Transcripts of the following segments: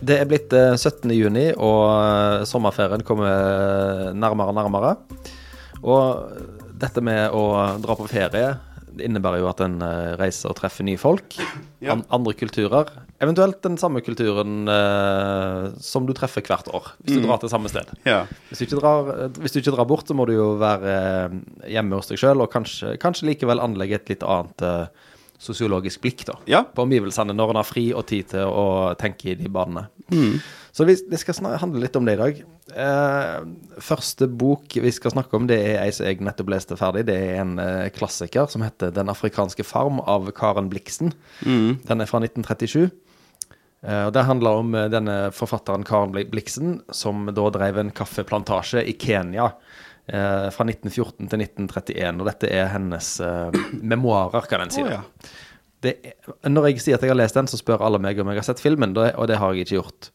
Det er blitt eh, 17. juni, og eh, sommerferien kommer nærmere og nærmere. Og dette med å dra på ferie det innebærer jo at en eh, reiser og treffer nye folk. Ja. Andre kulturer. Eventuelt den samme kulturen eh, som du treffer hvert år, hvis du drar til samme sted. Ja. Hvis du, ikke drar, hvis du ikke drar bort, så må du jo være eh, hjemme hos deg sjøl, og kanskje, kanskje likevel anlegge et litt annet eh, sosiologisk blikk da, Ja. på omgivelsene når en har fri og tid til å tenke i de banene. Så vi, vi skal handle litt om det i dag. Eh, første bok vi skal snakke om, det er ei som jeg nettopp leste ferdig. Det er en eh, klassiker som heter 'Den afrikanske farm' av Karen Bliksen. Den er fra 1937. Eh, og Det handler om eh, denne forfatteren Karen Bli- Bliksen, som da drev en kaffeplantasje i Kenya fra 1914 til 1931. Og dette er hennes eh, memoarer, kan en si. Oh, ja. det, når jeg sier at jeg har lest den, så spør alle meg om jeg har sett filmen, og det har jeg ikke gjort.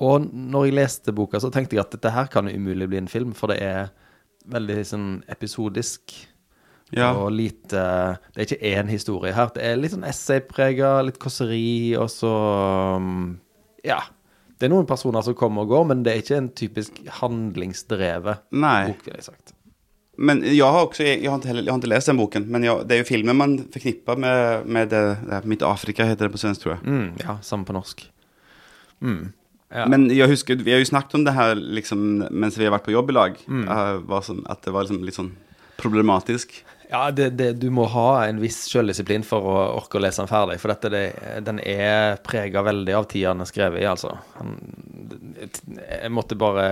Og når jeg leste boka, så tenkte jeg at dette her kan umulig bli en film, for det er veldig sånn episodisk. Ja. Og lite Det er ikke én historie her. Det er litt sånn essayprega, litt kåseri, og så um, Ja. Det er noen personer som kommer og går, men det er ikke en typisk handlingsdrevet Nei. bok, vil jeg sagt. Men jeg har også, jeg, har ikke heller, jeg har ikke lest den boken, men jeg, det er jo filmen man forknipper med, med det, det Mitt Afrika, heter det på svensk, tror jeg. Mm, ja, samme på norsk. Mm. Ja. Men jeg husker, vi har jo snakket om det her liksom, mens vi har vært på jobb i lag, Mm. eh, som, at det var liksom, litt sånn problematisk. Ja, det, det, du må ha en viss sjøldisiplin for å orke å lese den ferdig. For dette, det, den er prega veldig av tida den er skrevet i, altså. Han, jeg måtte bare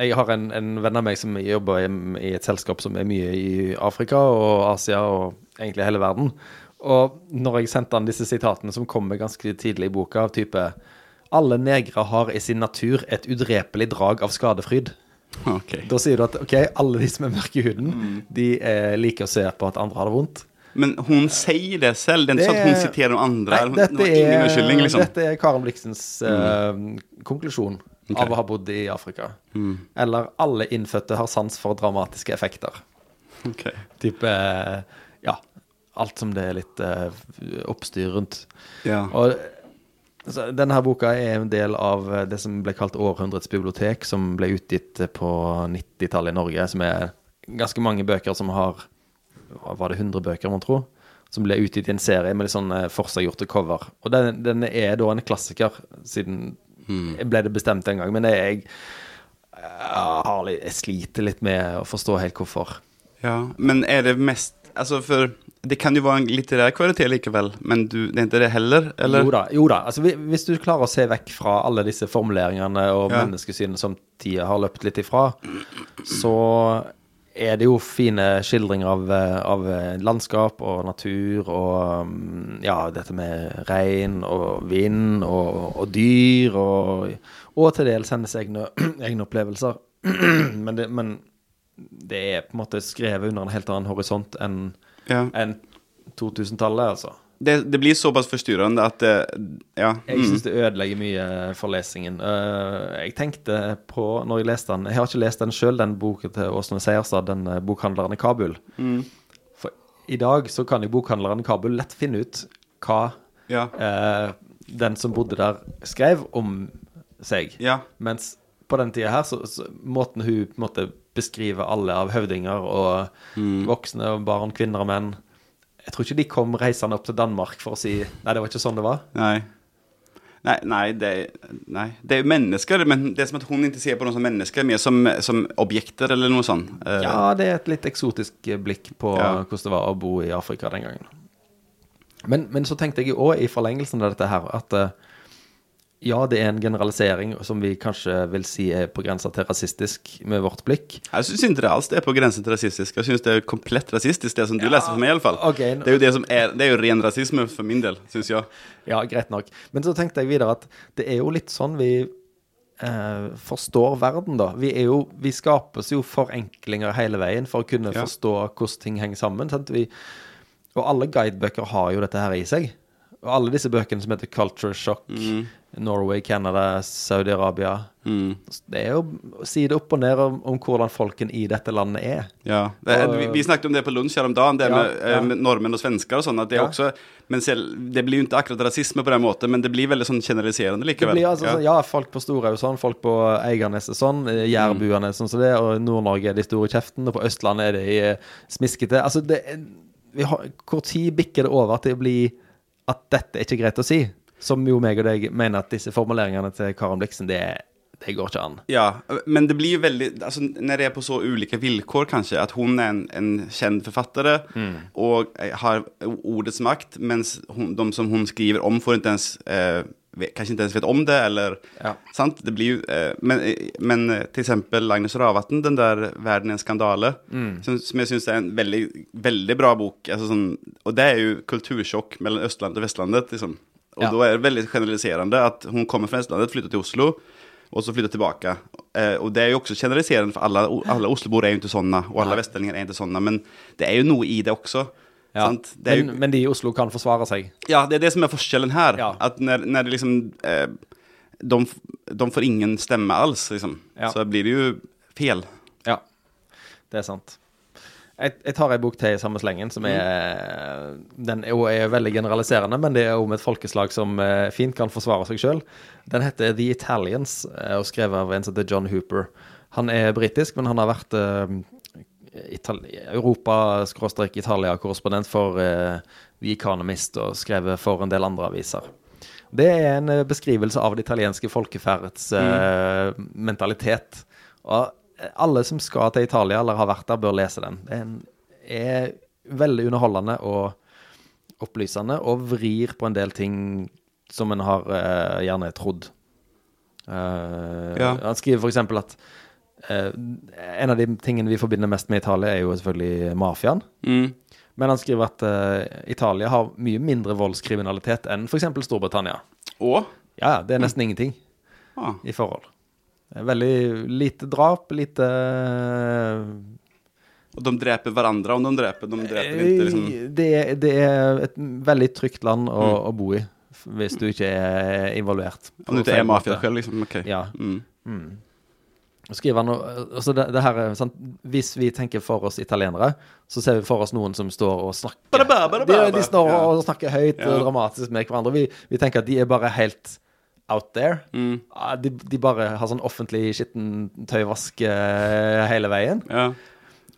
Jeg har en, en venn av meg som jobber i, i et selskap som er mye i Afrika og Asia og egentlig hele verden. Og når jeg sendte han disse sitatene som kommer ganske tidlig i boka, av type Alle negre har i sin natur et udrepelig drag av skadefryd. Ok. Da sier du at ok, alle de som er mørke i huden, de eh, liker å se på at andre har det vondt. Men hun sier det selv, det er ikke sånn at hun siterer noen andre. Nei, dette, er, unnskyldning, liksom. dette er Karen Bliksens uh, konklusjon okay. av å ha bodd i Afrika. Eller alle innfødte har sans for dramatiske effekter. Ok. Type eh, Ja, alt som det er litt uh, oppstyr rundt. Ja. Og denne her boka er en del av eh, det som ble kalt Århundrets bibliotek, som ble utgitt eh, på 90-tallet i Norge, som er ganske mange bøker som har Var det 100 bøker, man tro? Som ble utgitt i en serie med litt sånn eh, forseggjorte cover. Og den, den er da en klassiker, siden ble det bestemt en gang. Men jeg, jeg, jeg sliter litt med å forstå helt hvorfor. ja. Men er det mest Altså, for det kan jo være en litterær kvalitet likevel, men du, det er ikke det heller, eller? Jo da. jo da, altså Hvis du klarer å se vekk fra alle disse formuleringene og Ja. menneskesynene som tida har løpt litt ifra, så er det jo fine skildringer av, av landskap og natur og mm, ja, dette med regn og vind og, og dyr og, og til dels hennes egne, egne opplevelser. men, det, men det er på en måte skrevet under en helt annen horisont enn Ja. enn 2000-tallet, altså. Det, det blir såpass forstyrrende at det Ja. Jeg Mm. syns det ødelegger mye for lesingen. Eh, jeg tenkte på, når jeg leste den Jeg har ikke lest den sjøl, den boken til Åsne Seierstad, den eh, bokhandleren i Kabul. Mm. For i dag så kan jo bokhandleren i Kabul lett finne ut hva Ja. eh, den som bodde der, skrev om seg. Ja. Mens på den tida her, så, så måten hun på en måte beskriver alle av høvdinger og Mm. voksne og barn, kvinner og menn Jeg tror ikke de kom reisende opp til Danmark for å si Nei, det var ikke sånn det var. Nei. Nei, nei, det, nei, det er jo mennesker, men det er som at hun ikke ser på noen som mennesker, mer som, som objekter eller noe sånt. Eh, Ja, det er et litt eksotisk blikk på Ja. hvordan det var å bo i Afrika den gangen. Men, men så tenkte jeg jo òg i forlengelsen av dette her at eh, ja, det er en generalisering som vi kanskje vil si er på grensa til rasistisk med vårt blikk. Jeg syns ikke det alls det er på grensen til rasistisk. Jeg syns det er komplett rasistisk, det som du leser for meg, iallfall. Okay. Det er jo det som er Det er jo ren rasisme for min del, syns jeg. Ja, greit nok. Men så tenkte jeg videre at det er jo litt sånn vi eh, forstår verden, da. Vi, er jo, vi skapes jo forenklinger hele veien for å kunne Ja. forstå hvordan ting henger sammen. Sant? Vi, og alle guidebøker har jo dette her i seg. Alle disse bøkene som heter Culture Shock, Mm. Norway, Canada, Saudi-Arabia Mm. Det er jo side opp og ned om, om hvordan folken i dette landet er. Ja, det, Og- vi, vi snakket om det på lunch häromdagen, det Ja, med, eh, ja. med nordmenn og svensker og sånn. at det, er Ja. også, men selv, det blir jo ikke akkurat rasisme på den måten, men det blir veldig sånn generaliserende Det likevel. blir altså ja. sånn, ja, folk på Storhaug sånn, folk på Eiganes er sånn, eh, Jærbuene er sånn som det, og Nord-Norge er de store kjeften, og på Østlandet er de eh, smiskete. Altså, det er- vi har, Hvor tid bikker det over til å bli at dette er ikke greit å si? Som jo meg og deg mener at disse formuleringene til Karen Blixen, det, det går ikke an. Ja, men det blir jo veldig altså, Når det er på så ulike vilkår, kanskje, at hun er en, en kjent forfatter mm. og har ordets makt, mens hun, de som hun skriver om får ikke ens, eh, vet- ikke ens vet om det eller, Ja. sant? Det blir jo eh, men, eh, men til eksempel Agnes Ravatn, den der 'Verden er en skandale, som, som jeg syns er en veldig, veldig bra bok, Altså sånn, og det er jo kultursjokk mellom Østlandet og Vestlandet, liksom. Og Ja. da er det veldig generaliserende at hun kommer fra Vestlandet, flytter til Oslo og så flytter tilbake. Eh, og det er jo også generaliserende, for alle, alle Oslobor är ju inte sådana och alla Nej. västerlänningar är inte sådana. Men det er jo noe i det också. Ja. Sant? Det är ju, Men, men de i Oslo kan forsvare seg. ja, det er det som er forskjellen her. Ja. At når, når det liksom, eh, de, de får ingen stemme alls liksom. Ja. Så blir det jo fel. Ja, det er sant. Jeg, jeg tar ei bok til i samme slengen, som er Den er, jo- er veldig generaliserende, men det er om et folkeslag som eh, fint kan forsvare seg sjøl. Den heter The Italians, eh, og skrevet av en som heter John Hooper. Han er britisk, men han har vært eh, Europa-Italia-korrespondent for eh, The Economist og skrevet for en del andre aviser. Det er en eh, beskrivelse av det italienske folkeferdets mm. mentalitet. Og alle som skal til Italia eller har vært der, bør lese den. Den er veldig underholdende og opplysende, og vrir på en del ting som en har eh, gjerne trodd. Uh, Ja. Han skriver f.eks. at eh, en av de tingene vi forbinder mest med Italia, er jo selvfølgelig mafiaen. Mm. Men han skriver at uh, Italia har mye mindre voldskriminalitet enn f.eks. Storbritannia. Og? Ja, det er nesten ingenting ah. i forhold. Er Veldig lite drap, lite Og de dreper hverandre om de dreper? De dreper ikke, liksom... Eh, det, er- det er et veldig trygt land å, å bo i, hvis du ikke er involvert. Mm. Om du ikke er mafia själv liksom. Ok. Ja. Mm. Skriver han altså det, det her er sant, Hvis vi tenker for oss italienere, så ser vi for oss noen som står og snakker de, de står og snakker høyt og dramatisk med hverandre. Vi, vi tenker at de er bare helt out there. Mm. De, de bare har sånn offentlig skittentøyvask hele veien. Ja.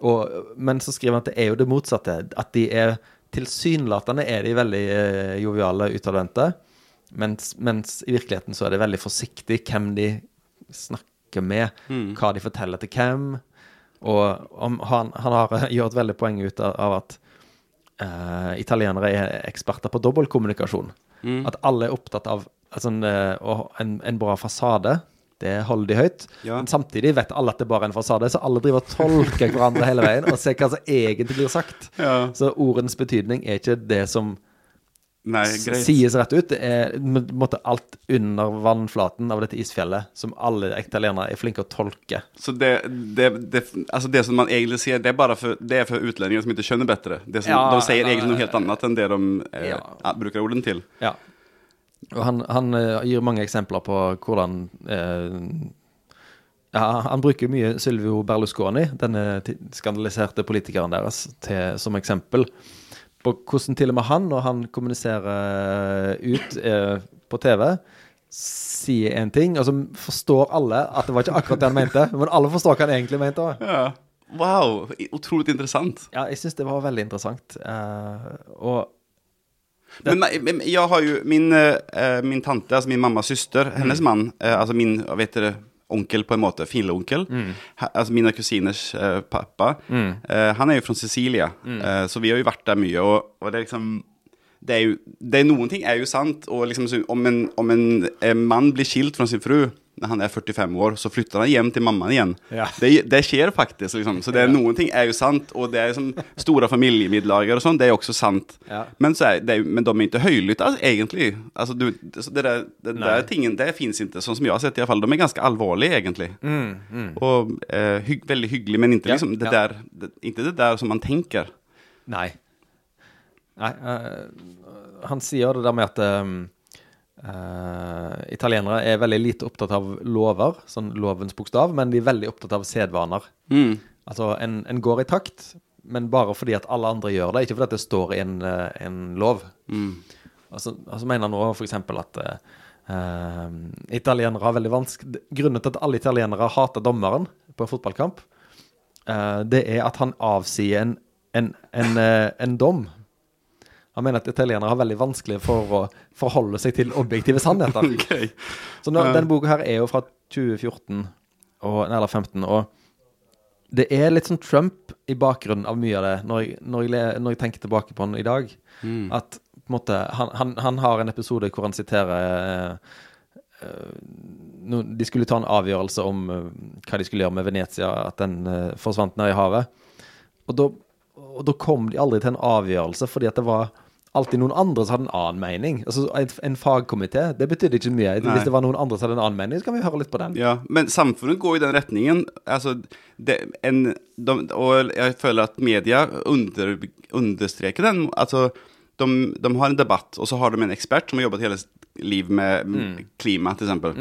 Og, men så skriver han at det er jo det motsatte. At de er tilsynelatende er de veldig eh, joviale, utadvendte. Mens, mens i virkeligheten så er det veldig forsiktig hvem de snakker med. Hva de forteller til hvem. Og om, han, han har gjort veldig poeng ut av, av at uh, italienere er eksperter på dobbeltkommunikasjon. At alle er opptatt av altså, en, eh, en, en bra fasade. Det holder de høyt. Ja. Men samtidig vet alle at det bare er en fasade, så alle driver og tolker hverandre hele veien og ser hva som egentlig blir sagt. Ja. Så ordens betydning er ikke det som Nej, s- sies rett ut. Det er måte alt under vannflaten av dette isfjellet som alle italienere er flinke å tolke. Så det, det, det, altså det som man egentlig sier, det er bare for, det är för utlänningar som ikke skjønner bedre? Det som, Ja, de sier egentlig noe helt annet enn det de eh, Ja. bruker orden til? Ja. Og han, han eh, gir mange eksempler på hvordan eh, ja, Han bruker mye Silvio Berlusconi, denne skandaliserte politikeren deres, til, som eksempel på hvordan til og med han, når han kommuniserer ut eh, på TV, sier en ting, og så forstår alle at det var ikke akkurat det han mente, men alle forstår hva han egentlig mente òg. Ja. Wow, utrolig interessant. Ja, jeg syns det var veldig interessant. Eh, og Men, ma- men jag har jo min, uh, min tante, altså min mammas syster, hennes mm. mann, uh, altså min, hva vet det, onkel på en måte, finleonkel, Mm. Altså mine kusiners uh, pappa, eh, han er jo fra Sicilia, eh, så vi har jo vært der mye. Og, og det er liksom, det er jo, det er Noen ting er jo sant og liksom om en, om en, eh, man blir skilt fra sin fru när han er 45 år så flytter han hjem til mammaen igjen. Ja. Det, det skjer faktisk. liksom, så det er, Ja. noen ting er jo sant Og det er liksom, store familjemiddagar og sånn, det er også sant. Ja. Men, så er det, men de er ikke høylytte, altså, egentlig. Altså, du, det der, det der tingen, det fins ikke, sånn som jeg har sett i alla fall. De alvorlige, egentlig. Mm, mm. Og eh, hygg, veldig hygglig, men ikke, liksom det ja. där, det, inte det där som man tenker. Nei. Nei. uh, han sier det der med at um, uh, italienere er veldig lite opptatt av lover, sånn lovens bokstav, men de er veldig opptatt av sedvaner. Mm. Altså, en, en går i takt, men bare fordi at alle andre gjør det, ikke fordi at det står i en, uh, en lov. Mm. Altså, altså mener han nå f.eks. at uh, italienere har veldig vanskelig Grunnen til at alle italienere hater dommeren på en fotballkamp, uh, det er at han avsier en, en, en, en dom. Han mener at italienere har veldig vanskelig for å forholde seg til objektive sannheter. Okay. Så nå, denne boka her er jo fra 2014, og, eller 15, og det er litt sånn Trump i bakgrunnen av mye av det, når jeg, når jeg, når jeg tenker tilbake på den i dag. Mm. At på en måte, han, han, han har en episode hvor han siterer eh, eh, no, De skulle ta en avgjørelse om eh, hva de skulle gjøre med Venezia, at den eh, forsvant ned i havet. Og da, og da kom de aldri til en avgjørelse, fordi at det var alltid noen andre som hadde en annen mening. Altså En, en fagkomité, det betydde ikke mye. Nei. Hvis det var noen andre som hadde en annen mening, så kan vi høre litt på den. Ja, men samfunnet går i den retningen. Altså, det, en, de, og jeg føler at media under, understreker den. Altså, de, de har en debatt, og så har de en ekspert som har jobbet hele livet liv med mm. klima, til eksempel.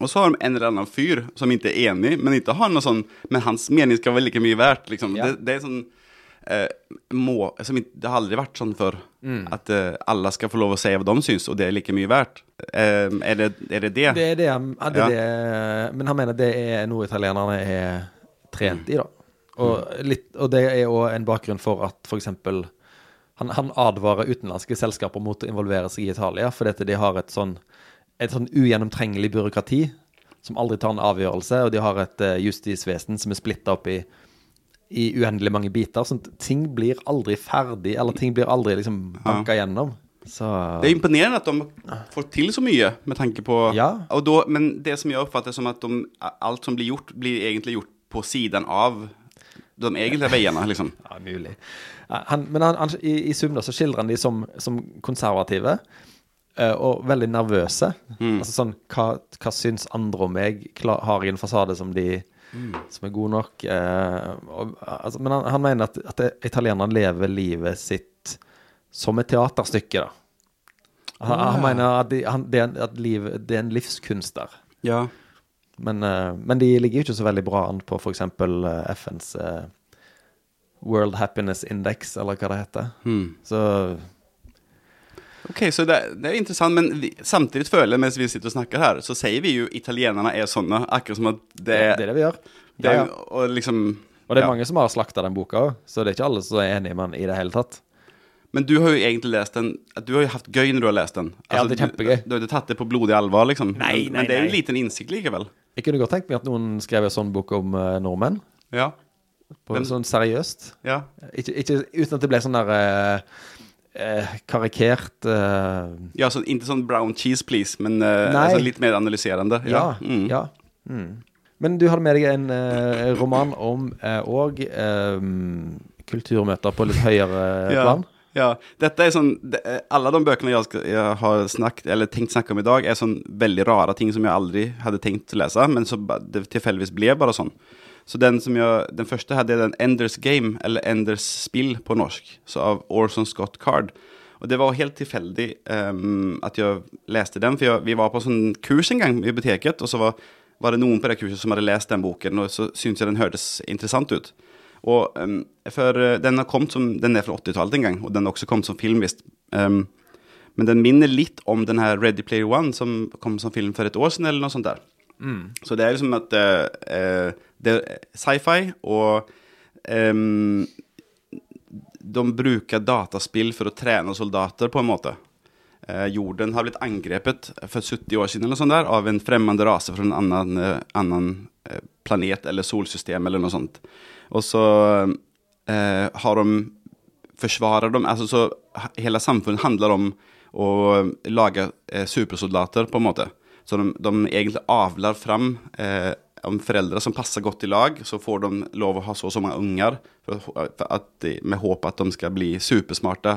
Og så har de en eller annen fyr som ikke er enig, men ikke har noe sånn Men hans mening skal være like mye verdt, liksom. Ja. Det, det er sånn må, som, Det har aldri vært sånn før. At eh, alle skal få lov å si hva de syns, og det er like mye verdt. Eh, er, det, er det det? Det er det, ja, det, Ja. det Men han mener det er noe italienerne er trent i, da. Og, litt, og det er òg en bakgrunn for at f.eks. Han, han advarer utenlandske selskaper mot å involvere seg i Italia, fordi de har et sånn, et sånn ugjennomtrengelig byråkrati som aldri tar en avgjørelse, og de har et uh, justisvesen som er splitta opp i, i uendelig mange biter. Sånn ting blir aldri ferdig, eller ting blir aldri liksom banka gjennom. Så Det er imponerende at de får til så mye med tanke på Ja. då, Men det som jeg oppfatter som at de, alt som blir gjort, blir egentlig gjort på siden av de egentlige veiene, liksom. Ja, mulig. Han, men han, han, i, i sum da, så skildrer han de som, som konservative eh, og veldig nervøse. Altså sånn Hva, hva syns andre om meg? Klar, har jeg en fasade som de som er god nok? Eh, og, altså, men han, han mener at, at italienerne lever livet sitt som et teaterstykke, da. Han, han mener at, de, han, det, er en, at liv, det er en livskunst der. Ja. Men, eh, men de ligger jo ikke så veldig bra an på f.eks. Uh, FNs eh, World Happiness Index, eller hva det heter. Mm. Så Ok, så det, det er interessant, men vi, samtidig føler jeg, mens vi sitter og snakker her, så sier vi jo italienerne er sånne, akkurat som at det er det er det vi gjør. det Ja, ja. Og liksom Og det er ja. mange som har slakta den boka òg, så det er ikke alle som er enig med den i det hele tatt. Men du har jo egentlig lest den Du har jo hatt gøy når du har lest den. Ja, det er kjempegøy. Du, du har ikke tatt det på blodig alvor, liksom. Nei, nei, nei, men det er jo en liten innsikt likevel. Jeg kunne godt tenkt meg at noen skrev en sånn bok om uh, nordmenn. Ja. På, Men- sånn seriøst. Ja. Ikke, ikke uten at det ble sånn der eh, eh, karikert eh, Ja, så ikke sånn brown cheese please, men eh, Nej. alltså, lite mer analyserende. Ja. Mm. ja. Mm. Men du hadde med deg en eh, roman om òg kulturmøter på litt høyere Ja. plan. Ja, dette er sånn det, Alle de bøkene jeg, jag har snakket, eller tenkt snakke om i dag, er sånn veldig rare ting som jeg aldri hadde tenkt å lese, men så det tilfeldigvis ble bare sån. Så den som jag, den första hade den Enders Game, eller Enders Spill på norsk, så av Orson Scott Card. Og det var helt tilfeldig um, at jeg leste den, for jeg, vi var på en sån kurs en gang i biblioteket og så var, var det noen på det kurset som hadde lest den boken og så syntes jeg den hørtes interessant ut. Og um, for eh, den har kommet som Den er fra 80-tallet en gang, og den har også kommet som film, visst. Um, men den minner litt om den her Ready Player One som kom som film for et år siden, eller noe sånt der. Så det er liksom at uh, uh, sci-fi, og um, de bruker dataspill for å trene soldater, på en måte. Eh, jorden har blitt angrepet for 70 år siden eller sånt der, av en fremmed rase fra en annen, eh, annen eh, planet eller solsystem eller noe sånt. Og så eh, har de Forsvarer dem Altså så hele samfunnet handler om å lage eh, supersoldater, på en måte. Så de, de egentlig avler fram eh, om foreldre som passer godt i lag, så får de lov å ha så og så mange unger for, for at, de- med håp at de skal bli supersmarte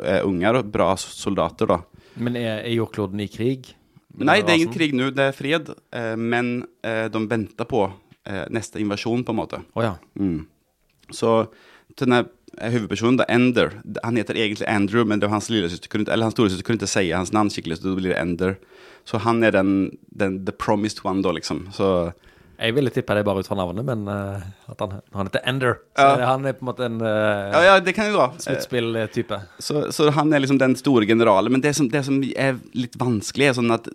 eh, unger og bra soldater, da. Men er, er jordkloden i krig? Nei, det er ingen krig nå, det er fred, eh, men eh, de venter på eh, neste invasjon, på en måte. Oh, ja. Mm. Så denne här eh, Ender, han heter egentlig Andrew, men det var hans lillesøster, kunne eller hans storesøster kunne ikke si hans navn skikkelig, så da blir det Ender. Så han er den, den the promised one, da, liksom. Så Jeg ville tippa det bare ut fra navnet, men uh, at han, han heter Ender. Så Ja. han er på en måte en uh, ja, ja, det kan jeg dra. Sluttspilltype. Så, så han er liksom den store generalen. Men det som, det som er litt vanskelig, er sånn at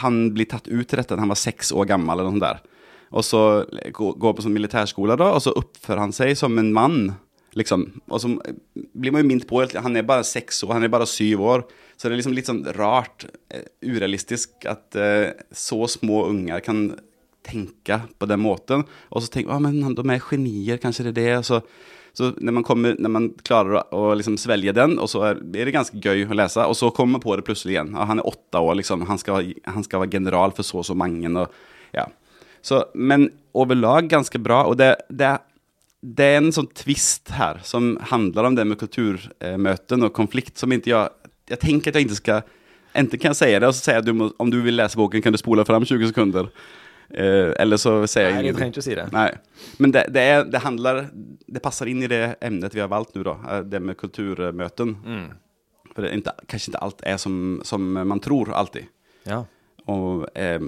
han blir tatt ut til dette da han var seks år gammel. eller noe der. Og så går går på sånn militærskole, da, og så oppfører han seg som en mann. liksom. Og så blir man jo minnet på at han er bare seks år, han er bare syv år. Så det er liksom litt sånn rart, eh, urealistisk, at uh, så små unger kan tenke på den måten. Og så tenker man at de er genier, kanskje det er det. Så, så når man, kommer, når man klarer å, å liksom svelge den, og så er, det ganske gøy å lese, og så kommer man på det plutselig igjen. Ja, han er åtte år, liksom. Han skal, han skal være general for så og så mange. Og, ja. så, men overlag ganske bra. Og det, det, det er en sånn twist her som handler om det med kulturmøten og konflikt som ikke jeg Jeg tenker at jeg ikke skal Enten kan jeg si det, og så sier jeg at du må, om du vil lese boken, kan du spole fram 20 sekunder. Eh, eller så sier jeg Nei, du trenger ikke å si det. Nei. Men det, det, er, det handler Det passer inn i det emnet vi har valgt nå, da. eh, Det med kulturmøten. Mm. For ikke, kanskje ikke alt er som, som man tror, alltid. Ja. Og eh,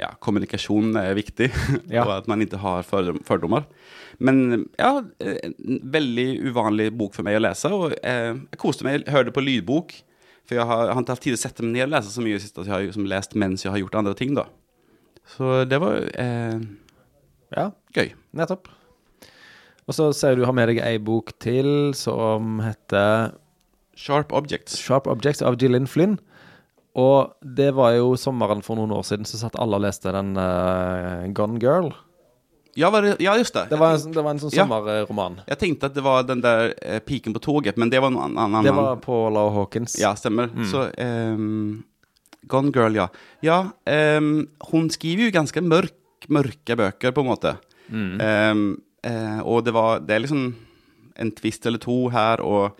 ja, kommunikasjon er viktig, Ja. og at man ikke har fordommer. Men ja, eh, en veldig uvanlig bok for meg å lese. Og eh, jeg koste meg, jeg hørte på lydbok. For jeg har, jeg har ikke hatt tid til å sette meg ned og lese så mye siste. Så jeg har lest mens jeg har gjort andre ting, da. Så det var eh, ja, gøy. nettopp. Og så sier du har med deg ei bok til som heter Sharp Objects. Sharp Objects av Gillian Flynn. Og det var jo sommeren for noen år siden så satt alle og leste den uh, Gone Girl. Ja, var det, ja just det. Det var, en- det var en sånn Ja. sommerroman. Jeg tenkte at det var den der eh, piken på toget, men det var en annen. Det var Paula Hawkins. Ja, stemmer. Så ehm, Gone Girl, ja. Ja, um, hun skriver jo ganske mørk, mørke bøker, på en måte. Mm. Um, uh, og det var Det er liksom en twist eller to her, og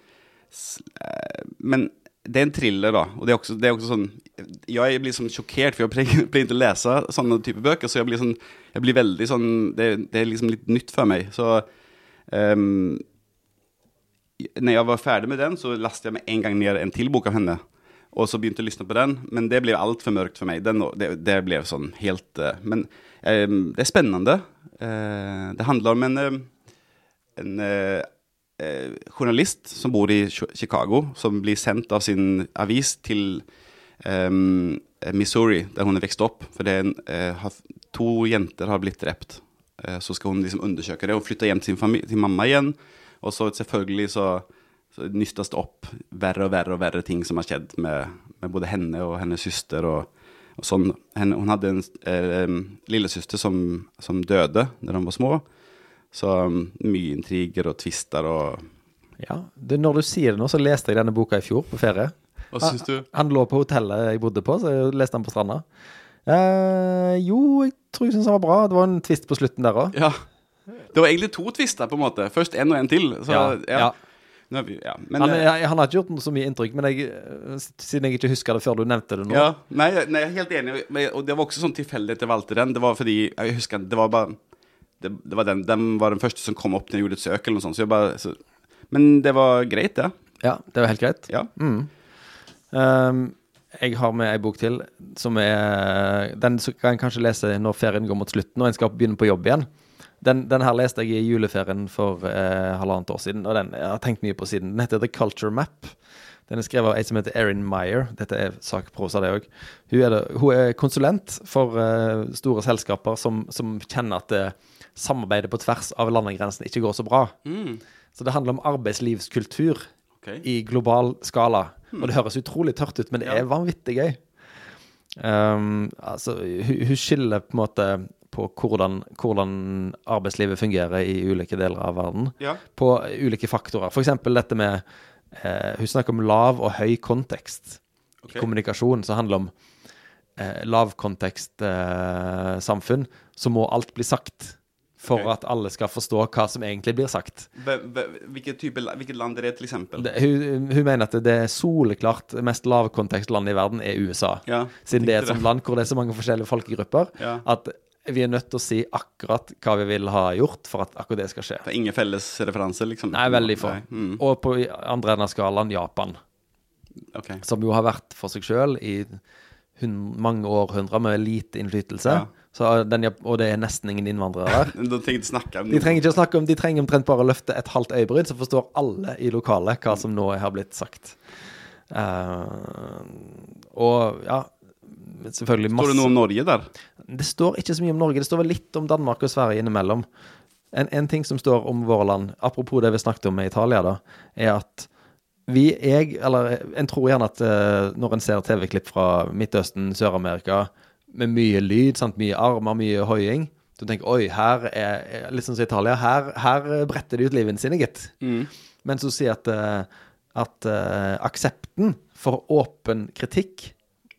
eh, Men det er en thriller, da. Og det er også, det er også sånn Jeg blir sånn sjokkert, for jeg pleier ikke å lese sånne type bøker, så jeg blir sånn Jeg blir veldig sånn Det, det er liksom litt nytt for meg. Så um, når jeg var ferdig med den, så lastet jeg med en gang ned en til bok av henne. Og så begynte jeg å lysne på den, men det ble altfor mørkt for meg. Den, det, det ble sånn helt uh, Men um, det er spennende. Uh, det handler om en, en journalist som bor i Chicago, som blir sendt av sin avis til um, Missouri, der hun er vokst opp. For en, to jenter har blitt drept. Så skal hun liksom undersøke det og flytte hjem til sin, til mamma igjen. Og så selvfølgelig så nystes opp verre og verre og verre ting som har skjedd med, med både henne og hennes søster. Og, og sånn. Henne, hun hadde en eh, lillesøster som, som døde da de var små. Så um, mye intriger og tvister og Ja, det, Når du sier det nå, så leste jeg denne boka i fjor på ferie. Hva syns du? Han lå på hotellet jeg bodde på, så jeg leste den på stranda. Eh, jo, jeg tror jeg syns han var bra. Det var en tvist på slutten der òg. Ja. Det var egentlig to tvister, på en måte. Først en og en til. Så, Ja, ja. ja. Vi, ja. Men, Han, eh, jeg, han har ikke gjort noe så mye inntrykk, men jeg, eh, siden jeg ikke husker det før du nevnte det nå Ja, nei, nei, jeg er helt enig. Og det var også sånn tilfeldig at jeg valgte den. Det var fordi Jeg husker det var bare det, det var den, den var den første som kom opp når jeg gjorde et søk, eller noe sånt. Så bare, så, men det var greit, det. Ja, det var helt greit. Ja. Ehm, jeg har med ei bok til som er Den kan en kanskje lese når ferien går mot slutten og en skal begynne på jobb igjen. Den, den her leste jeg i juleferien for eh, halvannet år siden, og den jeg har tenkt mye på siden. Den heter The Culture Map. Den er skrevet av ei som heter Erin Meyer. Dette er sakprosa, det òg. Hun, hun er konsulent for eh, store selskaper som, som kjenner at eh, samarbeidet på tvers av landegrensene ikke går så bra. Så det handler om arbeidslivskultur okay. i global skala. Og det høres utrolig tørt ut, men det er vanvittig gøy. Um, altså, hun, hun skiller på en måte på hvordan, hvordan arbeidslivet fungerer i ulike deler av verden. Ja. På ulike faktorer. F.eks. dette med eh, Hun snakker om lav og høy kontekst okay. i kommunikasjon, som handler om eh, lavkontekstsamfunn. eh, så må alt bli sagt. For okay. at alle skal forstå hva som egentlig blir sagt. Hvilket, type, hvilket land er det, til eksempel? Det, hun, hun mener at det er soleklart mest lavkontekstlandet i verden er USA. Ja, Siden det er et sånt land hvor det er så mange forskjellige folkegrupper. Ja. At vi er nødt til å si akkurat hva vi vil ha gjort for at akkurat det skal skje. Det er ingen felles referanse, liksom? Nei, veldig få. Mm, Og på andre enden av skalaen Japan, ok. som jo har vært for seg sjøl i mange århundrer med lite innflytelse. Ja. Så den, og det er nesten ingen innvandrere der. De De trenger ikke å snakke om, de trenger omtrent bare å løfte et halvt øyebryn, så forstår alle i lokalet hva som nå har blitt sagt. Uh, og ja, masse Står det noe om Norge der? Det står ikke så mye om Norge. Det står vel litt om Danmark og Sverige innimellom. En, en ting som står om våre land, apropos det vi snakket om med Italia, da, er at vi, jeg, eller en tror gjerne at uh, når en ser TV-klipp fra Midtøsten, Sør-Amerika, med mye lyd, sant? mye armer, mye hoiing, du tenker oi, her er Litt sånn som Italia. Her, her bretter de ut livene sine, gitt. Men så sier at, eh, at uh, aksepten for åpen kritikk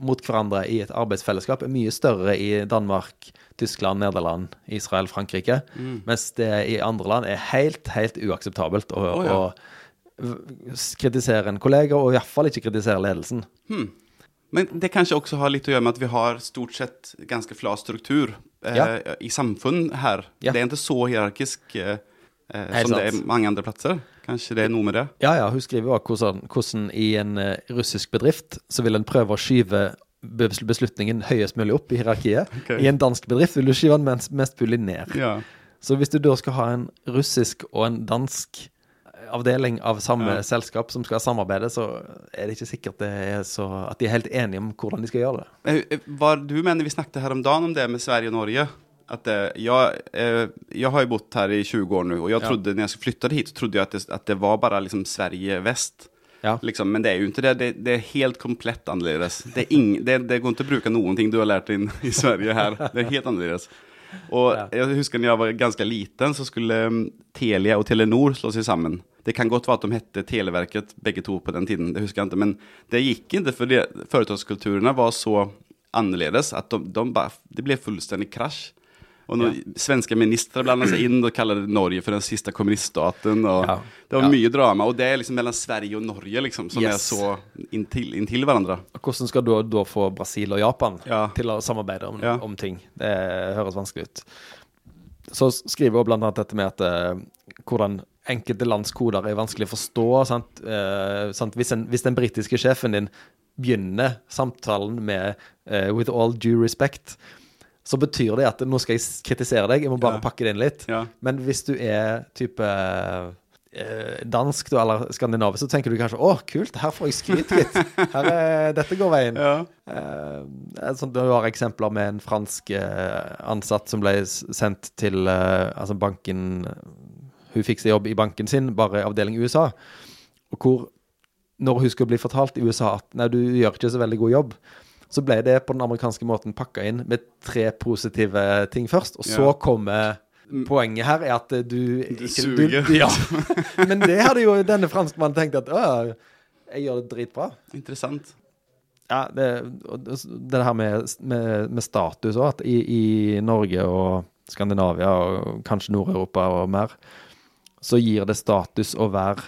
mot hverandre i et arbeidsfellesskap er mye større i Danmark, Tyskland, Nederland, Israel, Frankrike. Mens det i andre land er helt, helt uakseptabelt å, oh, ja. å kritisere en kollega, og iallfall ikke kritisere ledelsen. Men det kanskje også har litt å gjøre med at vi har stort sett ganske flat struktur eh, Ja. i samfunn her. Ja. Det er ikke så hierarkisk eh, eh, som det er mange andre plasser. Kanskje det er noe med det? Ja, ja, hun skriver også hvordan, hvordan i en eh, russisk bedrift så vil en prøve å skyve beslutningen høyest mulig opp i hierarkiet. Okay. I en dansk bedrift vil du skyve den mest, mest mulig ned. Ja. Så hvis du da skal ha en russisk og en dansk avdeling av samme Ja. selskap som skal samarbeide, så er det ikke sikkert det er så, at de er helt enige om hvordan de skal gjøre det. Eh, eh, du mener vi snakket her om dagen om det med Sverige og Norge? Att, eh, jag, eh, jag har ju bott här i 20 år nu och jag Ja. trodde när jag flyttade hit så trodde jag att det, att det var bara liksom Sverige väst. Ja. Liksom, men det är ju inte det. Det, det är helt komplett annerledes. Det, ing, det, det går inte att bruka någonting du har lært inn i Sverige her. Det er helt annerledes. Og Ja. jeg husker när jeg var ganske liten så skulle um, Telia og Telenor slå seg sammen. Det kan godt være at de hette Televerket begge to på den tiden, det husker jeg ikke. Men det gikk ikke, for det, företagskulturerna var så annerledes at de, de bare, det ble fullstendig krasch. Och ja. svenska ministrar blandade sig in och kallade Norge för den sista kommuniststaten. Och Ja. Det var Ja. mye drama. og det er liksom mellom Sverige og Norge liksom, som Yes. er så inntil, inntil hverandre. Og hvordan skal du da få Brasil og Japan Ja. til å samarbeide om, Ja. om ting? Det høres vanskelig ut. Så skriver hun annet dette med at eh, hvordan enkelte lands koder er vanskelig å forstå. Sant? Eh, sant? Hvis, en, hvis den britiske sjefen din begynner samtalen med eh, 'with all due respect', så betyr det at nå skal jeg kritisere deg, jeg må bare Ja. pakke det inn litt. Ja. Men hvis du er type eh, dansk da, eller skandinavisk, så tenker du kanskje 'Å, kult, her får jeg skryt, gitt'. Her er, dette går veien'. Ja. Eh, sånn, du har eksempler med en fransk eh, ansatt som ble sendt til eh, altså banken Hun fikk seg jobb i banken sin, bare avdeling USA. Og hvor, når hun skulle bli fortalt i USA at nei, du gjør ikke så veldig god jobb, så ble det på den amerikanske måten pakka inn med tre positive ting først. Og så Ja. kommer Poenget her er at du Du ikke- suger. ja. Men det hadde jo denne franskmannen tenkt at å, jeg gjør det dritbra. Interessant. Ja, det, det det her med, med, med status òg, at i, i Norge og Skandinavia og kanskje Nord-Europa og mer, så gir det status å være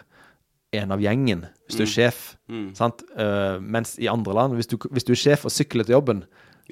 en av gjengen hvis du er sjef. Mm. Sant? Eh, mens i andre land, hvis du, hvis du er sjef og sykler til jobben,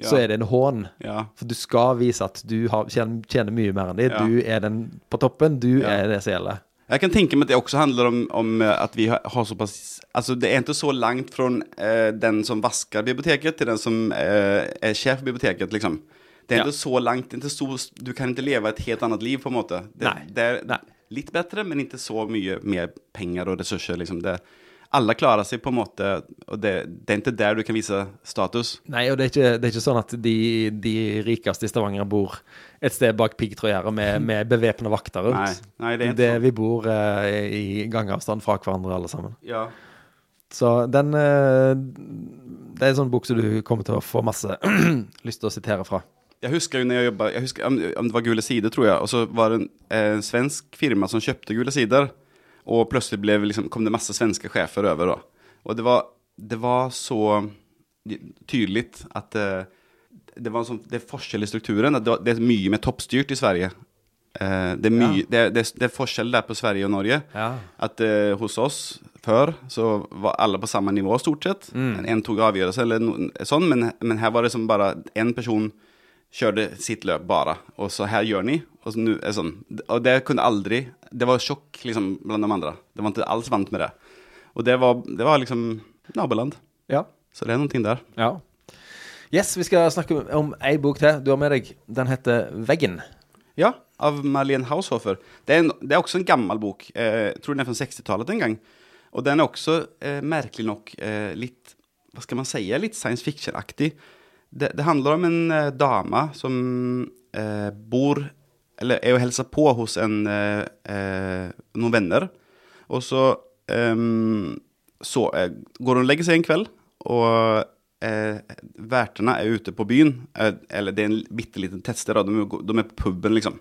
så er det en hån. Ja. For du skal vise at du har, tjener, tjener mye mer enn de. Ja. Du er den på toppen. Du Ja. er det som gjelder. Jeg kan tenke meg at det også handler om, om at vi har, har såpass Altså, det er ikke så langt fra eh, den som vasker biblioteket til den som eh, er sjef på biblioteket liksom. Det er Ja. inte så langt ikke så, du kan ikke leve et helt annet liv på en måte. Det, Nei. det er Nei. litt bedre, men ikke så mye mer penger og ressurser, liksom. Det, alla klarer seg, på en måte og det, det er ikke der du kan vise status. Nei, og det er ikke, det er ikke sånn at de, de rikeste i Stavanger bor et sted bak piggtrådgjerdet med, med bevæpna vakter rundt. Nei, nei, det er inte det sånn. vi bor uh, i gangavstand fra hverandre, alle sammen. Ja. Så den uh, Det er en sånn bok som du kommer til å få masse lyst til å sitere fra. Jeg husker jo når jeg om, om det var Gule Sider, tror jeg. Og så var det en en svensk firma som kjøpte Gule Sidor. Och plötsligt blev, liksom, kom det massa svenska chefer över då. Och det var, det var så tydligt att eh, det var en sån, det är forskjell i strukturen, att det, det är mycket mer toppstyrt i Sverige. Eh, det, är my, Ja. det, det, det är forskjell där på Sverige och Norge. Ja. Att eh, hos oss før så var alle på samme nivå stort sett. Mm. En tog avgjørelse eller no, sånt. men, men her var det som bare en person körde sitt løp bara. Och så här gör ni. Och, så nu, är sån, och det kunde aldrig, det var tjock liksom bland de andra. Det var inte alls vant med det. Och det var, det var liksom naboland. Ja. Så det er noen ting der. ja. Yes, vi skal snakke om ei bok til du har med deg. Den heter Veggen. Ja, av Marlene Haushofer. Det er, en, det er også en gammel bok. Eh, jag tror den er fra 60-tallet en gang. Og den er også, eh, merkelig nok, eh, litt Hva skal man si? Litt science fiction-aktig. Det, det handler om en eh, dama som eh, bor, eller er och hilser på hos en, eh, eh, någon vänner. Och så, ehm, så eh, går hun og legger seg en kveld, og eh, er ute på byen. Eh, eller det er en bitteliten liten tettsted. De, de er på puben liksom.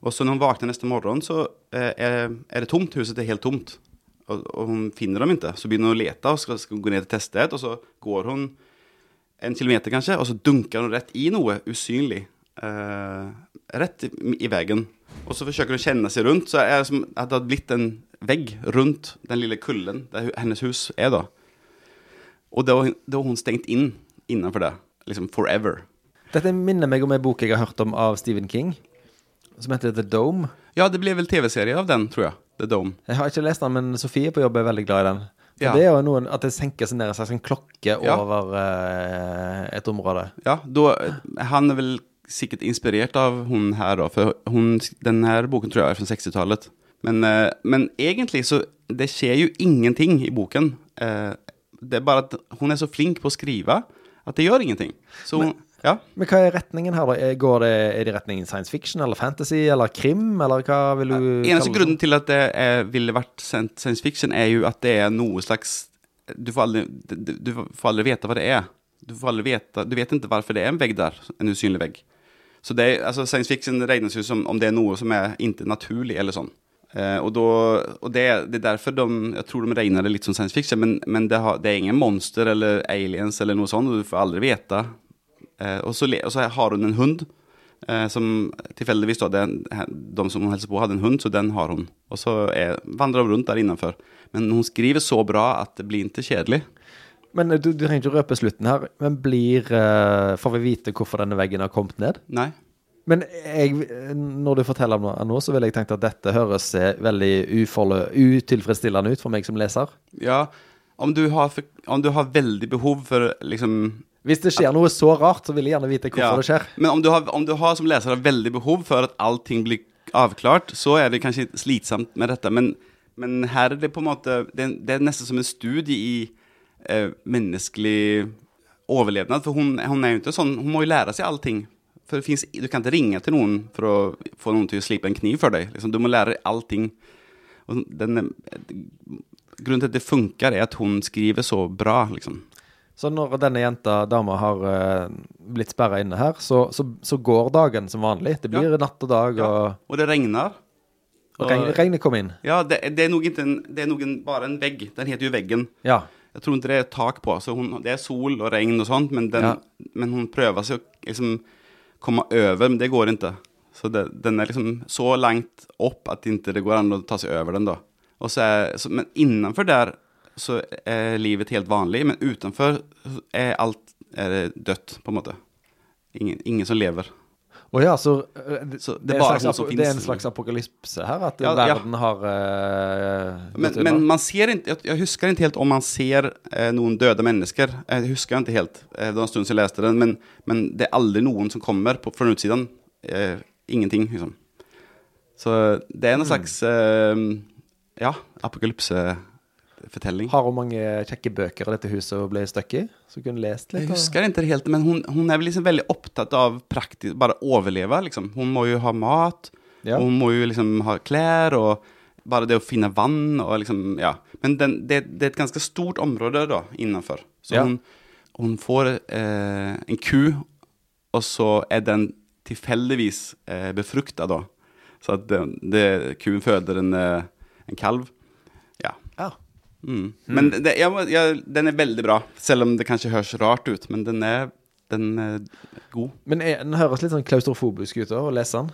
Og så når hun våkner neste morgen, så er, det tomt, huset er helt tomt. Og, og hun finner dem ikke. Så begynner hun å lete og skal, skal gå ned til testet og så går hon en kilometer kanskje, og så dunker hun rett i noe usynlig. Uh, rett i, i veggen. Og så hun å kjenne seg rundt, så er det som at det har blitt en vegg rundt den lille kullen der hennes hus er, da. Og da var hun stengt inn innenfor det, liksom forever. Dette minner meg om ei bok jeg har hørt om av Stephen King, som heter The Dome. Ja, det ble vel tv-serie av den tror jeg. The Dome. Jeg har ikke lest den, men Sofie på jobb er veldig glad i den. Ja. Det er jo noen at det senker seg ned en slags klokke Ja. over uh, et område. Ja, då, han er vel sikkert inspirert av hun her, da. For hun, denne boken tror jeg er fra 60-tallet. Men, uh, men egentlig så, det skjer jo ingenting i boken. Uh, Det er bare at hun er så flink på å skrive at det gjør ingenting. Så hon, ja. Men hva er retningen her, da? Går det, er det retningen science fiction eller fantasy eller krim, eller hva vil du Eneste kalle det? grunnen til at det er, ville vært science fiction, er jo at det er noe slags Du får aldri, du, får aldri vite hva det er. Du, får aldri vite du vet ikke hvorfor det er en vegg der, en usynlig vegg. Så det altså Science fiction regnes jo som om det er noe som er ikke naturlig, eller sånn. Uh, og då, og det, det er derfor de, jeg tror de regner det litt som science fiction, men, men det, har, det er ingen monster eller aliens eller noe sånt, og du får aldri vite. Eh, og, så, og så har hun en hund, eh, som tilfeldigvis da, de som hun hilser på hadde en hund, så den har hun. Og så er, vandrer hun rundt der innenfor. Men hun skriver så bra at det blir ikke kjedelig. Men du, du trenger ikke å røpe slutten her. Men blir eh, Får vi vite hvorfor denne veggen har kommet ned? Nei. Men jeg, når du forteller om det nå, så ville jeg tenkt at dette høres eh, veldig uforlø- utilfredsstillende ut for meg som leser. Ja, om du har, om du har veldig behov for liksom Hvis det skjer noe så rart, så vil jeg gjerne vite hvorfor Ja, det skjer. Men om du, har, om du har som leser veldig behov for at allting blir avklart, så er det kanskje slitsomt med dette. Men, men her er det på en måte Det, det er nesten som en studie i eh, menneskelig overlevnad. For hun, hun er jo ikke sånn Hun må jo lære seg allting. For det finns, du kan ikke ringe til noen for å få noen til å slipe en kniv for deg. Liksom, du må lære allting. Den, er- grunnen til at det funker, er at hun skriver så bra, liksom. Så når denne jenta, dama, har uh, blitt sperra inne her, så, så, så går dagen som vanlig. Det blir Ja. natt og dag, Ja. og, Og det regner. og regn, regnet kom inn. Ja, det, det er noen, det er noen, bare en vegg. Den heter jo Veggen. Ja. Jeg tror ikke det er tak på. Så hun, det er sol og regn og sånt, men, den, Ja. men hun prøver seg å liksom komme over, men det går ikke. Så det, den er liksom så langt opp at ikke det går an å ta seg over den da. Og så er, så, men innenfor der så er livet helt vanlig, men utenfor er alt er dødt, på en måte. Ingen, ingen som lever. Å ja, så, eh, det, Så det, er slags, det er en slags apokalypse her? At Ja, ja. verden har uh, Men, men man ser ikke Jeg husker ikke inte helt om man ser uh, noen døde mennesker. Jeg husker ikke helt. Uh, det var en stund siden jeg leste den. Men, men det er aldri noen som kommer på, fra utsiden. Ingenting liksom. Så det er en slags, Ja, ja, apokalypsefortelling. Har hun mange kjekke bøker av dette huset hun ble stuck i? Så kunne lest litt? Jeg husker det helt, men hun, hun er väl liksom veldig opptatt av praktisk, bare overleve. liksom. Hun må jo ha mat, Ja. hon må jo liksom ha klær, og bare det å finne vann og liksom, ja. Men den, det, det er et ganske stort område da, innenfor. Så Ja. hun, hun, får eh, en ku og så er den tilfeldigvis eh, befrukta, da. Så at det, det, kuen føder en, eh, en kalv. Mm. Men det, jag, jag, den er veldig bra, selv om det kanskje høres rart ut, men den er, den er god. Men er, den høres litt sånn klaustrofobisk ut å lese den.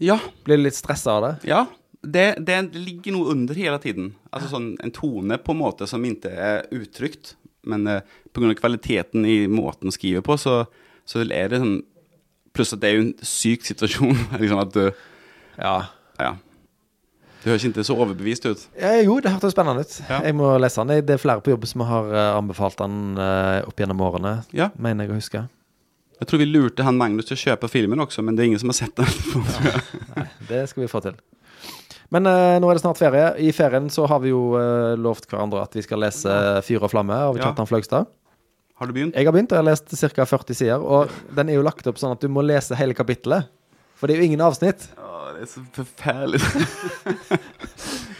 Ja, Blir du litt stressa av det? ja. Det, det ligger noe under hele tiden. Altså sånn en tone på en måte som ikke er uttrykt. Men eh, på grund av kvaliteten i måten å skrive på så, så er det sånn Pluss at det er jo en syk situasjon. liksom at du Ja. Ja. Det høres ikke så overbevist ut. Eh, jo, det hørtes spennende ut. Ja. Jeg må lese den. Det er flere på jobb som har eh, anbefalt den eh, opp gjennom årene, Ja. mener jeg å huske. Jeg tror vi lurte han Magnus til å kjøpe filmen også, men det er ingen som har sett den. Det skal vi få til. Men eh, nå er det snart ferie. I ferien så har vi jo eh, lovt hverandre at vi skal lese 'Fyr og flamme' av Ja. Kjartan Fløgstad. Har du begynt? Jeg har begynt, og jeg har lest ca. 40 sider. Og den er jo lagt opp sånn at du må lese hele kapittelet. For det er jo ingen avsnitt. Ja, det er så forferdelig.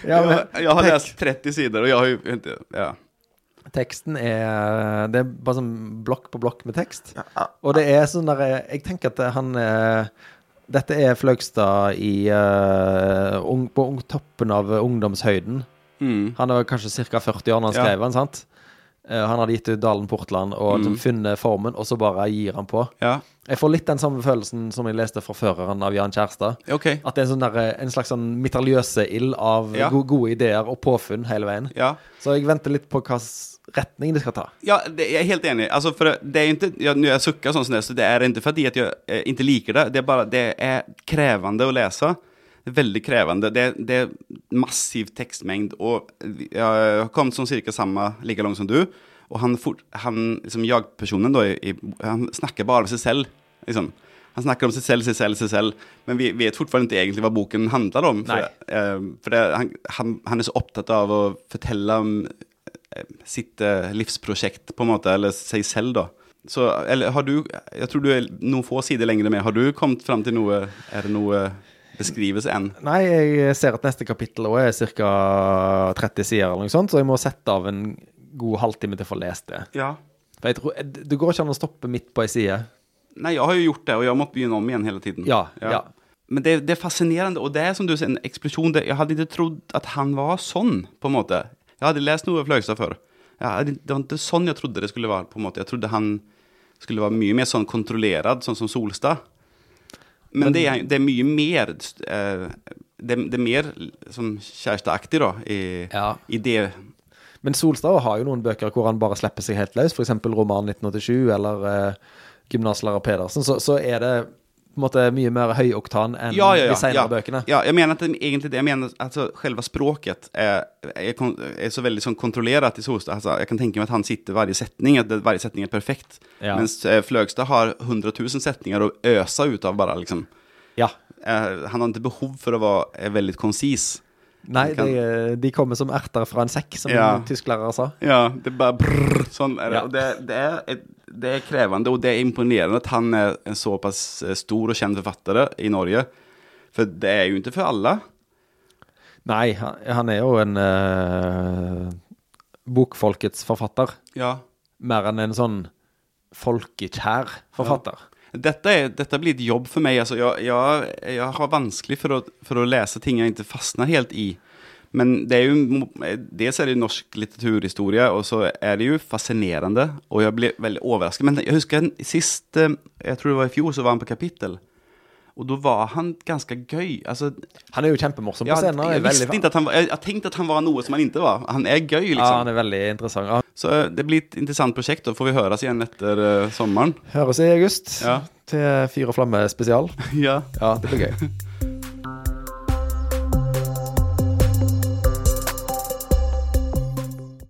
Ja, men jeg, jeg har lest 30 sider, og jeg har jo ikke Ja. Teksten er Det er bare sånn blokk på blokk med tekst. Og det er sånn der Jeg tenker at han eh, Dette er Fløgstad i uh, ung, på ung, toppen av ungdomshøyden. Mm. Han er kanskje ca. 40 år når han skrev den, sant? Eh, han hadde gitt ut Dalen Portland og liksom funnet formen, og så bare gir han på. Ja. Jeg får litt den samme følelsen som jeg leste fra føreren av Jan Kjærstad. Okay. At det er en, sånn der, en slags sånn mitraljøseild av Ja. go gode ideer og påfunn hele veien. Ja. Så jeg venter litt på hva retning det skal ta. Ja, det, jeg er helt enig. Altså, for det er ikke, ja, Når jeg sukker sånn som det, så det er ikke fordi at jeg eh, inte liker det. Det er bare det er krevende å läsa. Det er veldig krevende. Det, det er massiv tekstmengd. Og jeg har kommet sånn cirka samme, like langt som du. Og han, fort, han liksom jag-personen da, i, han snakker bare om seg selv. Liksom. Han snakker om seg selv, seg selv, seg selv. Men vi vet fortsatt ikke egentlig hva boken handler om. For, uh, for det, han, han, han er så opptatt av å fortelle om eh, sitt uh, livsprosjekt på en måte, eller seg selv da. Så, eller har du, jeg tror du er noen få sider lenger med, har du kommet frem til noe, er det noe beskrivelse enn? Nei, jeg ser at neste kapittel også er ca. 30 sider eller noe sånt, så jeg må sette av en god halvtime til å få lest det. Ja. For jeg tror, Det går ikke an å stoppe midt på ei side. Nei, jeg har jo gjort det, og jeg har måttet begynne om igjen hele tiden. Ja, ja. Men det, det er fascinerende, og det er som du sier, en eksplosjon. Jeg hadde ikke trodd at han var sånn, på en måte. Jeg hadde lest noe av Fløgstad før. Hadde, det var ikke sånn jeg trodde det skulle være, på en måte. Jeg trodde han skulle være mye mer sånn kontrollert, sånn som Solstad. Men, det, er, det er mye mer eh, det, det er mer sånn kjæresteaktig, da, i, Ja. i det Men Solstad har jo noen bøker hvor han bare slipper seg helt løs, f.eks. roman 1987 eller uh, Gymnaslærer Pedersen. Så, så er det på en måte mye mer høyoktan enn ja, ja, ja, de senere ja. bøkene. Ja, jeg mener at det, egentlig det, jeg mener altså, selve språket er, er, er så veldig sånn kontrollert i Solstad. Altså, jeg kan tenke meg at han sitter hver setning, at hver setning er perfekt. Mens eh, Fløgstad har 100 000 setninger å øse ut av bare, liksom. Ja. Eh, han har ikke behov for å være eh, veldig konsis. Nei, kan- de, de kommer som erter fra en sekk, som Ja. en tysklærer sa. Ja, det er bare brrr, sånn er det. Ja. Det, det, er, et- det er krevende, og det er imponerende at han er en såpass eh, stor og kjent forfatter i Norge. For det er jo ikke for alle. Nei, han, er jo en uh, bokfolkets forfatter. Ja. Mer enn en sånn folkekjær forfatter. Dette, er, dette blir et jobb for meg. Altså, jeg, jeg, jeg har vanskelig for å, for å lese ting jeg ikke fastner helt i. Men det er jo, dels er det norsk litteraturhistorie, og så er det jo fascinerende. Og jeg ble veldig overrasket. Men jeg husker sist, eh, jeg tror det var i fjor, så var han på kapittel. Og da var han ganske gøy. Altså, Han er jo kjempemorsom på scenen. Ja, jeg, visste veldig- ikke at han var, jeg, jeg tenkte at han var noe som han ikke var. Han er gøy, liksom. Ja, han er veldig interessant. Ja. Så det blir et interessant prosjekt. Da får vi høres igjen etter uh, sommeren. Høres i august Ja. til Fyr og flamme spesial. ja. Ja, det blir gøy.